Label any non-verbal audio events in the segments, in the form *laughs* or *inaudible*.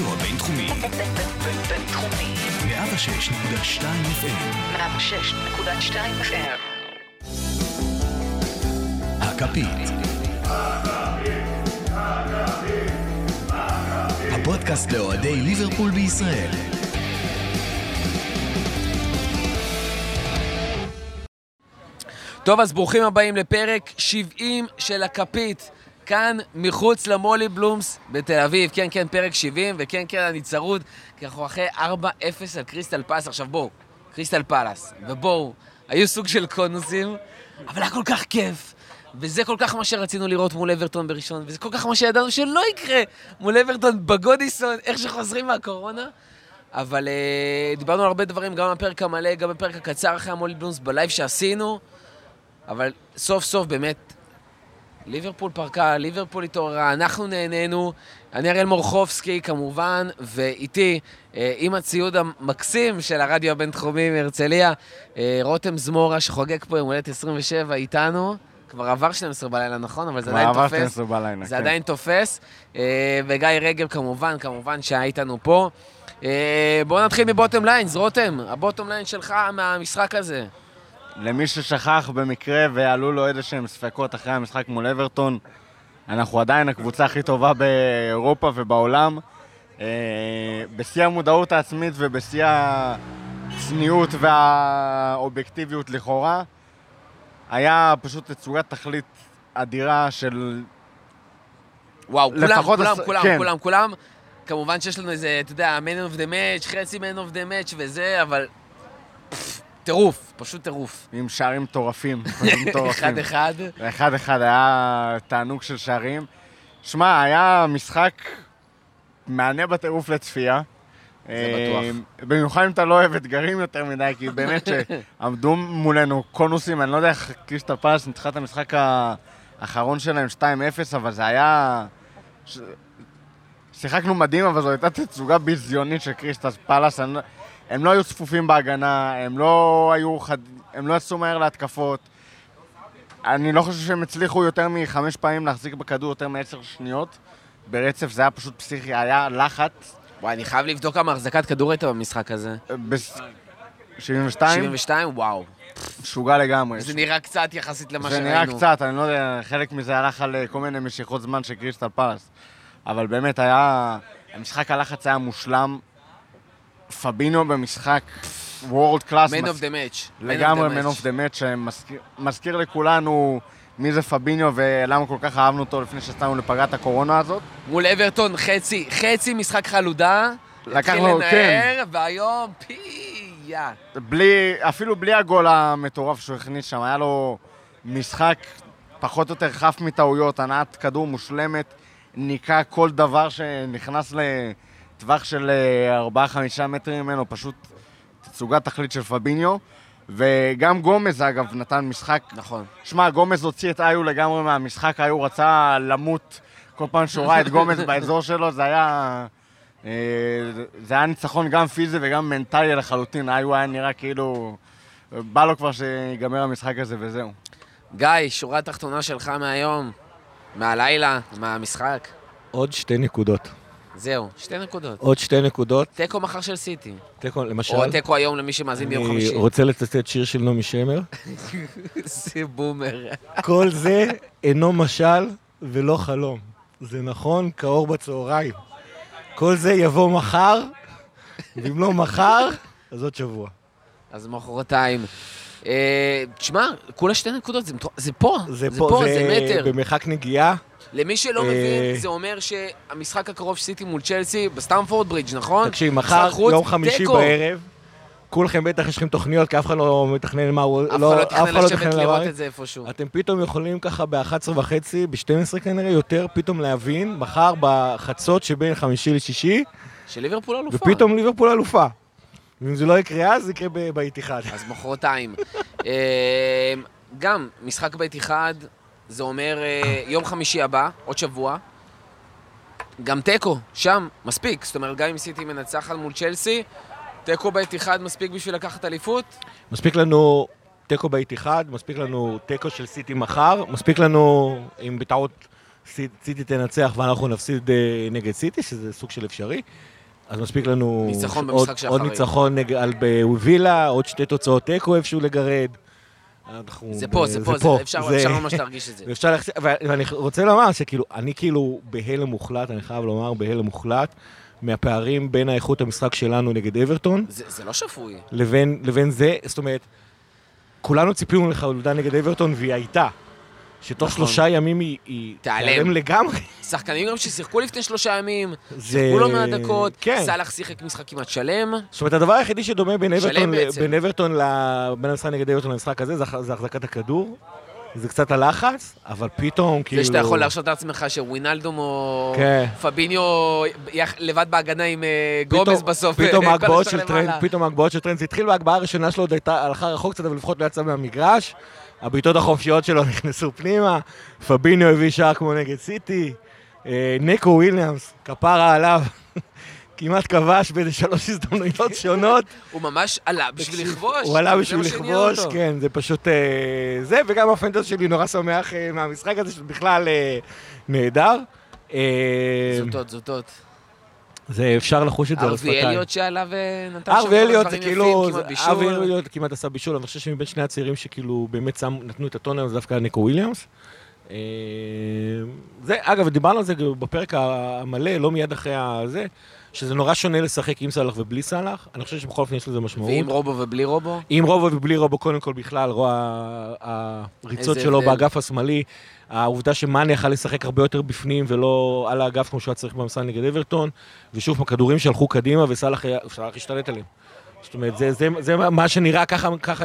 הרדיו הבינתחומי. בינתחומי. 106.2 FM. 106.2 FM. הכפית. הפודקאסט לאוהדי ליברפול בישראל. טוב, אז ברוכים הבאים לפרק 70 של הכפית, כאן מחוץ ל Molly Bloom's בתל אביב. כן, כן, פרק 70, וכן, כן, אני צרוד, כי אנחנו אחרי 4-0 על קריסטל פלס. עכשיו בואו, קריסטל פלס, ובואו, היו סוג של קונוסים, אבל היה כל כך כיף. וזה כל כך מה שרצינו לראות מול אברטון בראשון, וזה כל כך מה שידענו שלא יקרה מול אברטון בגודיסון, איך שחוזרים מהקורונה. אבל אה, דיברנו על הרבה דברים, גם בפרק המלא, גם בפרק הקצר אחרי ה Molly Bloom's, ב live שעשינו. אבל סוף סוף באמת, ליברפול פרקה, ליברפול התעוררה, אנחנו נהנינו. אני אריאל מורחובסקי כמובן, ואיתי, אה, עם הציוד המקסים של הרדיו הבינתחומי מהרצליה, אה, רותם זמורה שחוגג פה יום הולדת 27 איתנו. כבר עבר 12 בלילה, נכון? אבל זה כבר עדיין עבר תופס. 12 בלילה, זה כן. עדיין תופס. אה, וגיא רגב כמובן, כמובן שהיה איתנו פה. אה, בואו נתחיל מ bottom lines, רותם, ה bottom line שלך מהמשחק הזה. למי ששכח במקרה ועלו לו איזה שהם ספקות אחרי המשחק מול אברטון, אנחנו עדיין הקבוצה הכי טובה באירופה ובעולם. אה, בשיא המודעות העצמית ובשיא הצניעות והאובייקטיביות לכאורה. היה פשוט תצוגת תכלית אדירה של... וואו, כולם, כולם, עש- כולם, כן. כולם, כולם. כמובן שיש לנו איזה, אתה יודע, man of the match, חצי man of the match וזה, אבל... טירוף, פשוט טירוף. עם שערים מטורפים. *laughs* מטורפים. אחד-אחד. אחד אחד היה תענוג של שערים. שמע, היה משחק מהנה בטירוף לצפייה. זה אה, במיוחד אם אתה לא אוהב אתגרים יותר מדי, כי באמת שעמדו מולנו קונוסים, אני לא יודע איך קריסטל פלס ניצחה את המשחק האחרון שלהם 2-0, אבל זה היה... שיחקנו מדהים, אבל זו הייתה תצוגה ביזיונית של קריסטל פלס. אני לא- הם לא היו צפופים בהגנה, הם לא היו חד... הם לא יצאו מהר להתקפות. אני לא חושב שהם הצליחו יותר מחמש פעמים להחזיק בכדור יותר מעשר שניות ברצף, זה היה פשוט פסיכי, היה לחץ. וואי, אני חייב לבדוק כמה החזקת כדור הייתה במשחק הזה. בס... 72? 72? וואו. משוגע לגמרי. זה נראה קצת יחסית למה זה שראינו. נראה קצת, אני לא יודע, חלק מזה הלך על אה, כל מיני משיכות זמן של קריסטל פלס. אבל באמת היה... המשחק הלחץ היה מושלם. פבינו במשחק וורד קלאס. the match. Man of לגמרי match. of the Match, שמזכיר מזכיר לכולנו מי זה פביניו ולמה כל כך אהבנו אותו לפני שיצאנו לפגרת הקורונה הזאת. מול אברטון חצי, חצי משחק חלודה. לקחנו, התחיל לנער, והיום פיה. בלי, אפילו בלי הגול המטורף שהוא הכניס שם, היה לו משחק פחות או יותר חף מטעויות, הנעת כדור מושלמת, ניקה כל דבר שנכנס לטווח של 4-5 מטרים ממנו, פשוט תצוגת תכלית של פביניו. וגם גומז, אגב, נתן משחק... נכון. שמע, גומז הוציא את איו לגמרי מהמשחק, איו רצה למות כל פעם שהוא ראה את גומז באזור שלו, זה היה... אה, זה היה ניצחון גם פיזי וגם מנטלי לחלוטין, איו היה נראה כאילו... בא לו כבר שיגמר המשחק הזה וזהו. גיא, שורה תחתונה שלך מהיום, מהלילה, מהמשחק. עוד שתי נקודות. זהו, שתי נקודות. עוד שתי נקודות. תיקו מחר של סיטי. תיקו, למשל, או תיקו היום למי שמאזין ביום אני חמישי. רוצה לצטט שיר של נעמי שמר. *laughs* זה בומר. כל זה אינו משל ולא חלום. זה נכון כאור בצהריים. כל זה יבוא מחר, ואם לא מחר, אז עוד שבוע. אז מחרתיים. אה, תשמע, כולה שתי נקודות, זה פה, זה זה פה, זה מטר. במרחק נגיעה. למי שלא אה, מבין, זה אומר שהמשחק הקרוב של סיטי מול צ'לסי בסטמפורד ברידג', נכון? תקשיב, מחר, יום חמישי. בערב, כולכם בטח יש לכם תוכניות, כי אף אחד לא מתכנן מה הוא... אף אחד לא תכנן לשבת לראות. את זה איפשהו. אתם פתאום יכולים ככה ב-11 וחצי, ב-12 כנראה, יותר פתאום להבין, מחר בחצות שבין חמישי לשישי, של ליברפול אלופה. ופתאום ליברפול אלופה. ואם זה לא יקרה אז, זה יקרה ב- בית אחד. אז מחרתיים. *laughs* אה, גם, משחק בית אחד, זה אומר אה, יום חמישי הבא, עוד שבוע. גם תיקו, שם, מספיק. זאת אומרת, גם אם סיטי מנצחת מול צ'לסי, תיקו בית אחד מספיק בשביל לקחת אליפות? מספיק לנו תיקו בית אחד, מספיק לנו תיקו של סיטי מחר, מספיק לנו, אם בטעות סיט- סיטי תנצח ואנחנו נפסיד אה, נגד סיטי, שזה סוג של אפשרי. אז מספיק לנו... ניצחון עוד- עוד. ניצחון נג- על בווילה, עוד שתי תוצאות תיקו איפשהו לגרד. אנחנו זה פה, זה פה, זה- אפשר ממש להרגיש את זה. *laughs* להחזיר, ואני רוצה לומר שכאילו, אני כאילו בהלם מוחלט, אני חייב לומר, בהלם מוחלט, מהפערים בין האיכות המשחק שלנו נגד אברטון, זה זה לא שפוי. לבין, לבין זה, זאת אומרת, כולנו ציפינו לחלודה נגד אברטון, והיא הייתה. שתוך נכון. שלושה ימים היא, היא תיעלם. תיעלם לגמרי. שחקנים גם ששיחקו לפני שלושה ימים, זה... שיחקו לא מעט דקות, כן. סאלח שיחק משחק כמעט שלם. זאת אומרת, הדבר היחידי שדומה בין אברטון, ל- בעצם. בין אברטון, ל- בין המשחק נגד אברטון למשחק הזה, זה החזקת הכדור. זה קצת הלחץ, אבל פתאום, כאילו... זה שאתה יכול להרשות לעצמך שווינלדום או כן. פביניו לבד בהגנה עם אה, גומז בסוף. פתאום כל *laughs* ההגבהות של טרנד. פתאום ההגבהות של טרנד, זה התחיל בהגבהה הראשונה שלו, עוד הייתה, הלכה רחוק קצת, אבל לפחות לא יצא מהמגרש. הבעיטות החופשיות שלו *laughs* נכנסו פנימה, פביניו הביא שער כמו נגד סיטי, אה, ניקו וויליאמס, כפרה עליו, כמעט כבש באיזה שלוש הזדמנויות שונות. *laughs* הוא ממש עלה בשביל לכבוש. הוא עלה בשביל לכבוש. כן, זה פשוט אה, זה, וגם הפנטז שלי נורא שמח אה, מהמשחק הזה, שבכלל אה, נהדר. זוטות, זוטות. זה אפשר לחוש את זה על ארווי השפתיים. אליוט שעלה ונתן שם ארווי כמה דברים כאילו, יפים, כמעט בישול. ארווי אליוט כמעט עשה בישול, אני חושב שמבין שני הצעירים שכאילו באמת שם, נתנו את הטון היום, זה דווקא ניקו וויליאמס. זה, אגב, דיברנו על זה בפרק המלא, לא מיד אחרי הזה, שזה נורא שונה לשחק עם סאלח ובלי סאלח, אני חושב שבכל אופן יש לזה משמעות. ועם רובו ובלי רובו? עם רובו ובלי רובו, קודם כל בכלל, רוא, ה- הריצות שלו הבדל. באגף השמאלי, העובדה שמאני יכל לשחק הרבה יותר בפנים ולא על האגף כמו שהוא היה צריך במשחק נגד אברטון, ושוב, הכדורים שהלכו קדימה וסאלח השתלט עליהם. זאת אומרת, זה, זה, זה מה שנראה ככה, ככה,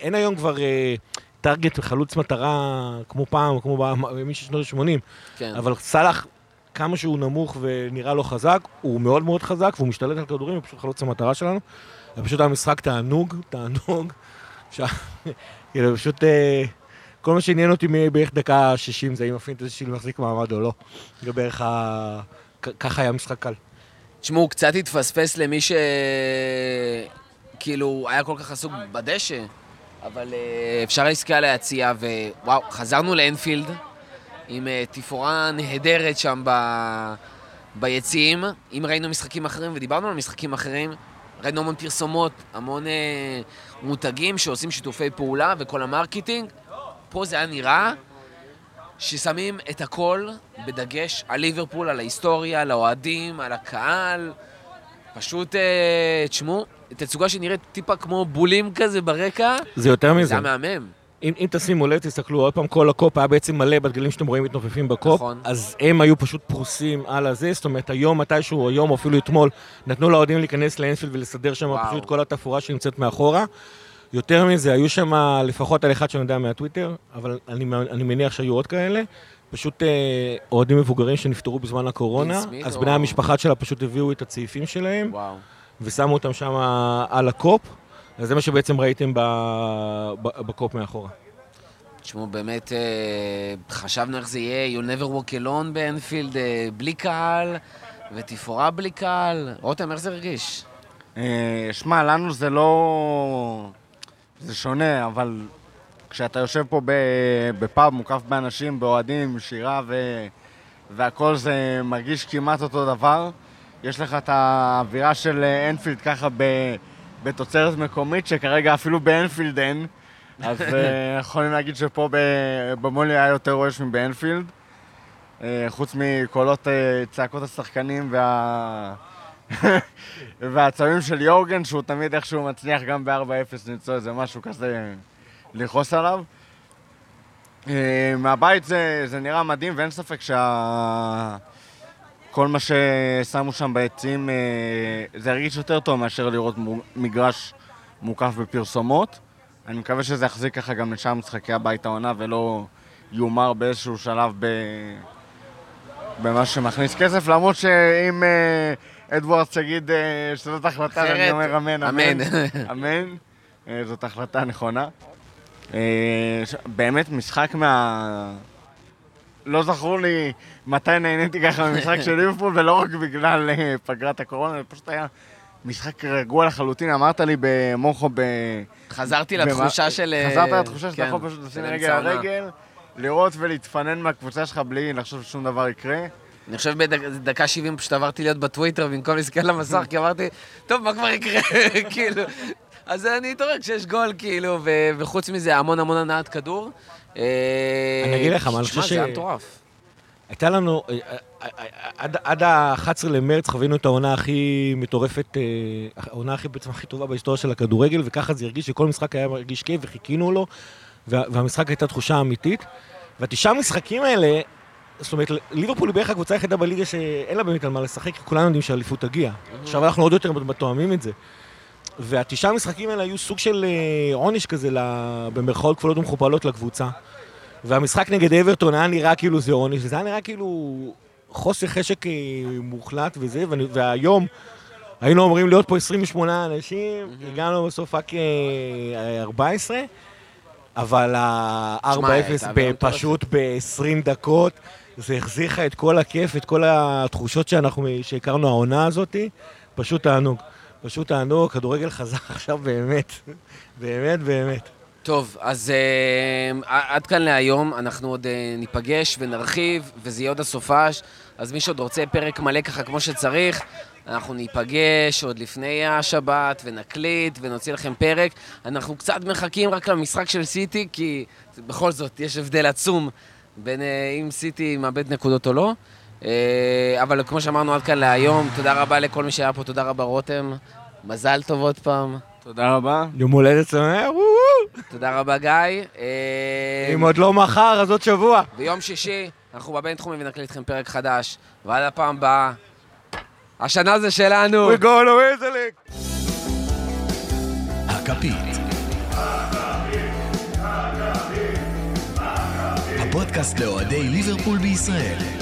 אין היום כבר אה, טארגט וחלוץ מטרה כמו פעם, כמו של שנות ה-80, כן. אבל סאלח, כמה שהוא נמוך ונראה לא חזק, הוא מאוד מאוד חזק והוא משתלט על כדורים, הוא פשוט חלוץ המטרה שלנו. זה פשוט היה משחק תענוג, תענוג. *laughs* כאילו, פשוט... אה, כל מה שעניין אותי בערך דקה 60 זה אם הפינטזי שלי מחזיק מעמד או לא. זה בערך ה... ככה היה משחק קל. תשמעו, הוא קצת התפספס למי ש... כאילו, היה כל כך עסוק בדשא, אבל אה, אפשר להסתכל על היציאה, ווואו, חזרנו לאנפילד עם אה, תפאורה נהדרת שם ב... ביציעים. אם ראינו משחקים אחרים, ודיברנו על משחקים אחרים, ראינו המון פרסומות, המון אה, מותגים שעושים שיתופי פעולה וכל ה marketing. פה זה היה נראה ששמים את הכל בדגש על ליברפול, על ההיסטוריה, על האוהדים, על הקהל. פשוט, אה, תשמעו, תצוגה שנראית טיפה כמו בולים כזה ברקע, זה יותר זה מזה. היה מהמם. אם, אם תשימו לב, תסתכלו עוד פעם, כל הקופ היה בעצם מלא בדגלים שאתם רואים מתנופפים בקופ. נכון. אז הם היו פשוט פרוסים על הזה, זאת אומרת, היום מתישהו, היום או אפילו אתמול, נתנו לאוהדים להיכנס לאנפילד ולסדר שם וואו. פשוט כל התפאורה שנמצאת מאחורה. יותר מזה, היו שם לפחות על אחד שאני יודע מהטוויטר, אבל אני, אני מניח שהיו עוד כאלה. פשוט אה, אוהדים מבוגרים שנפטרו בזמן הקורונה, אז או- בני המשפחה שלה פשוט הביאו את הצעיפים שלהם, וואו. ושמו אותם שם על הקופ, וזה מה שבעצם ראיתם ב, ב, בקופ מאחורה. תשמעו, באמת, אה, חשבנו איך זה יהיה, You'll never walk alone באנפילד, אה, בלי קהל, ותפאורה בלי קהל. רותם, איך זה הרגיש? אה, שמע, לנו זה לא... זה שונה, אבל כשאתה יושב פה ב- בפאב מוקף באנשים, באוהדים, שירה ו... והכל זה מרגיש כמעט אותו דבר. יש לך את האווירה של אנפילד ככה ב... בתוצרת מקומית, שכרגע אפילו באנפילד אין. אז *laughs* אה, יכולים להגיד שפה במולי היה יותר רועש מבאנפילד. אה, חוץ מקולות אה, צעקות השחקנים וה... *laughs* והצווים של יורגן, שהוא תמיד איכשהו מצליח גם ב-4-0 למצוא איזה משהו כזה לכעוס עליו. מהבית זה, זה נראה מדהים, ואין ספק שה... כל מה ששמו שם ביציעים, אה, זה הרגיש יותר טוב מאשר לראות מגרש מוקף בפרסומות. אני מקווה שזה יחזיק ככה גם לשאר משחקי הבית העונה ולא יומר באיזשהו שלב ב... במה שמכניס כסף, למרות שאם אה, אדוארדס יגיד אה, שזאת החלטה, אחרת, אני אומר אמן, אמן. אמן. *laughs* אמן. זאת החלטה נכונה. באמת משחק מה... לא זכור לי מתי נהניתי ככה ממשחק של ליברפול, ולא רק בגלל אה, פגרת הקורונה, זה פשוט היה משחק רגוע לחלוטין. אמרת לי במוחו ב... חזרתי לתחושה של... אה, חזרת לתחושה שאתה כן, יכול פשוט לשים רגל על. רגל. לראות ולהתפנן מהקבוצה שלך בלי לחשוב ששום דבר יקרה. אני חושב בדקה 70 פשוט עברתי להיות בטוויטר במקום להסתכל על המסך, כי אמרתי, טוב, מה כבר יקרה? *laughs* כאילו. אז אני אתעורר כשיש גול, כאילו, ו- וחוץ מזה, המון המון הנעת כדור. אה, אני אגיד לך מה, אני חושב זה היה ש- מטורף. הייתה לנו, אה, אה, עד, עד ה-11 למרץ חווינו את העונה הכי מטורפת, העונה הכי, בעצם הכי טובה בהיסטוריה של הכדורגל, וככה זה הרגיש שכל משחק היה מרגיש כיף וחיכינו לו, וה, והמשחק הייתה תחושה אמיתית. והתשעה המשחקים האלה, זאת אומרת, ליברפול היא בערך הקבוצה היחידה בליגה שאין לה באמת על מה לשחק, כי כולנו יודעים שהאליפות תגיע. עכשיו אנחנו עוד יותר מתואמים את זה. והתשעה המשחקים האלה היו סוג של אה, עונש כזה, במרכאות כפולות ומכופלות לקבוצה. והמשחק נגד אברטון היה נראה כאילו זה עונש, וזה היה נראה כאילו חוסר חשק אה, מוחלט וזה, והיום היינו אמורים להיות פה 28 אנשים, הגענו בסוף רק אה, 14, אבל ה-4-0 שמע, הייתה אווירה מטורפת. פשוט ב-20 דקות, זה החזיר לך את כל הכיף, את כל התחושות שאנחנו, שהכרנו העונה הזאת, פשוט תענוג. פשוט תענוג, כדורגל חזק *laughs* עכשיו באמת, באמת, באמת. טוב, אז אה, עד כאן להיום, אנחנו עוד אה, ניפגש ונרחיב, וזה יהיה עוד הסופש, אז מי שעוד רוצה פרק מלא ככה כמו שצריך, אנחנו ניפגש עוד לפני השבת, ונקליט, ונוציא לכם פרק. אנחנו קצת מחכים רק למשחק של סיטי, כי בכל זאת יש הבדל עצום בין אה, אם סיטי מאבד נקודות או לא. אה, אבל כמו שאמרנו עד כאן להיום, תודה רבה לכל מי שהיה פה, תודה רבה רותם. מזל טוב עוד פעם. תודה רבה. יום הולדת שמח, וואו. תודה רבה, גיא. אה, אם עוד לא מחר, אז עוד שבוע. ביום שישי אנחנו בבינתחומי ונקליט איתכם פרק חדש, ועד הפעם הבאה, השנה זה שלנו. We gonna whistle it. הכפית. הפודקאסט לאוהדי ליברפול בישראל.